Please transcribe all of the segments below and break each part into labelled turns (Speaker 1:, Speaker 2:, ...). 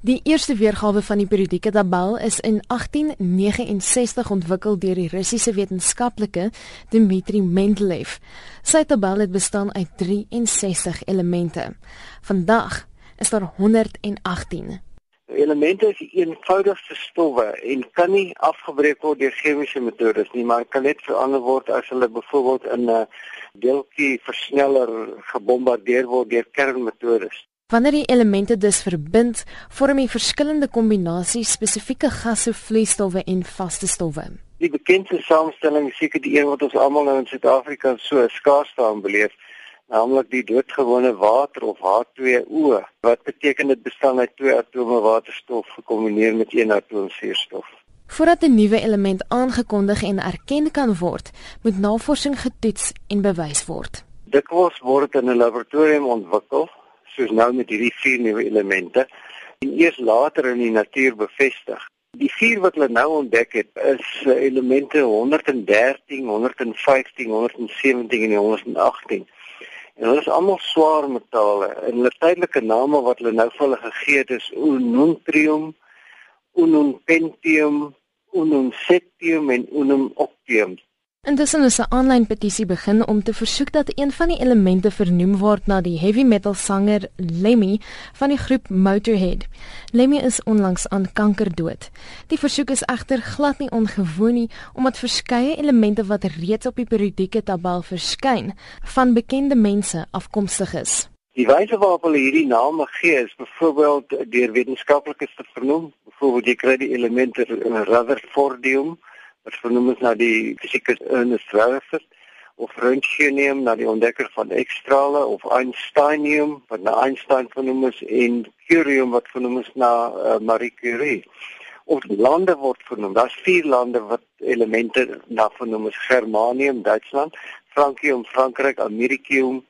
Speaker 1: Die eerste weergawe van die periodieke tabel is in 1869 ontwikkel deur die Russiese wetenskaplike Dmitri Mendeleev. Sy tabel het bestaan uit 63 elemente. Vandag is daar 118.
Speaker 2: Elemente is die eenvoudigste stowwe en kan nie afgebreek word deur chemiese metodes nie, maar kan net verander word as hulle byvoorbeeld in 'n deeltjie versneller gebombardeer word deur kernmetodes.
Speaker 1: Wanneer die elemente dus verbind, vorm die verskillende kombinasies spesifieke gasse, vloeistowwe en vaste stowwe.
Speaker 2: Die bekendste samestelling is seker die een wat ons almal nou in Suid-Afrika so skaars staan beleef, naamlik die doodgewone water of H2O, wat beteken dit bestaan uit twee atome waterstof gekombineer met een atoom suurstof.
Speaker 1: Voordat 'n nuwe element aangekondig en erken kan word, moet navorsing getoets en bewys word.
Speaker 2: Dikwels word dit in 'n laboratorium ontwikkel soos nou met hierdie vier nuwe elemente en eers later in die natuur bevestig. Die vier wat hulle nou ontdek het is eh, elemente 113, 115, 117 en 118. En hulle is almal swaar metale en hulle tydelike name wat hulle nou vir hulle gegee het is ununtrium, ununpentium, ununsectium en ununoctium.
Speaker 1: Intussen is 'n aanlyn petisie begin om te versoek dat een van die elemente vernoem word na die heavy metal sanger Lemmy van die groep Motorhead. Lemmy is onlangs aan kanker dood. Die versoek is egter glad nie ongewoon nie omdat verskeie elemente wat reeds op die periodieke tabel verskyn van bekende mense afkomstig is.
Speaker 2: Die wyse waarop hulle hierdie name gee is byvoorbeeld deur wetenskaplikes te vernoem. Byvoorbeeld jy kry die elemente Rutherfordium wat vernoem is na die fisikus Ernest Rutherford of Röntgenium na die ontdekker van X-strale of Einsteinium wat na Einstein vernoem is en Curium wat vernoem is na uh, Marie Curie. Of lande word vernoem. Daar's vier lande wat elemente na vernoem is: Germanium, Duitsland, Frankium, Frankryk, Americium,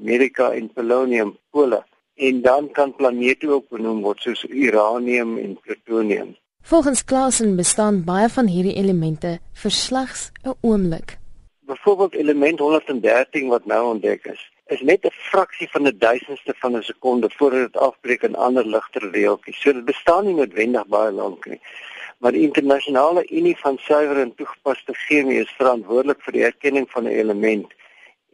Speaker 2: Amerika en Polonium, Pole. En dan kan planete ook genoem word soos uranium en plutonium.
Speaker 1: Volgens Klasen bestaan baie van hierdie elemente vir slegs 'n oomblik.
Speaker 2: Byvoorbeeld element 113 wat nou ontdek is, is net 'n fraksie van 'n duisendste van 'n sekonde voordat dit afbreek in ander ligter reeltjies. So dit bestaan nie noodwendig baie lank nie. Maar die internasionale unie van suiwer en toegepaste chemie is verantwoordelik vir die erkenning van 'n element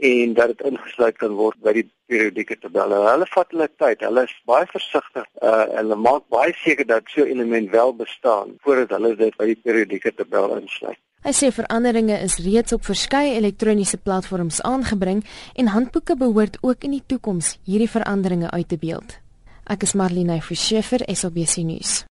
Speaker 2: en dat dit ingesluit kan word by die periodieke tabelle. Hulle vat hulle tyd. Hulle is baie versigtig. Uh hulle maak baie seker dat so 'n element wel bestaan voordat hulle dit by die periodieke tabel insluit.
Speaker 1: Hy sê veranderinge is reeds op verskeie elektroniese platforms aangebring en handboeke behoort ook in die toekoms hierdie veranderinge uit te beeld. Ek is Marlene Verscheffer, SABC nuus.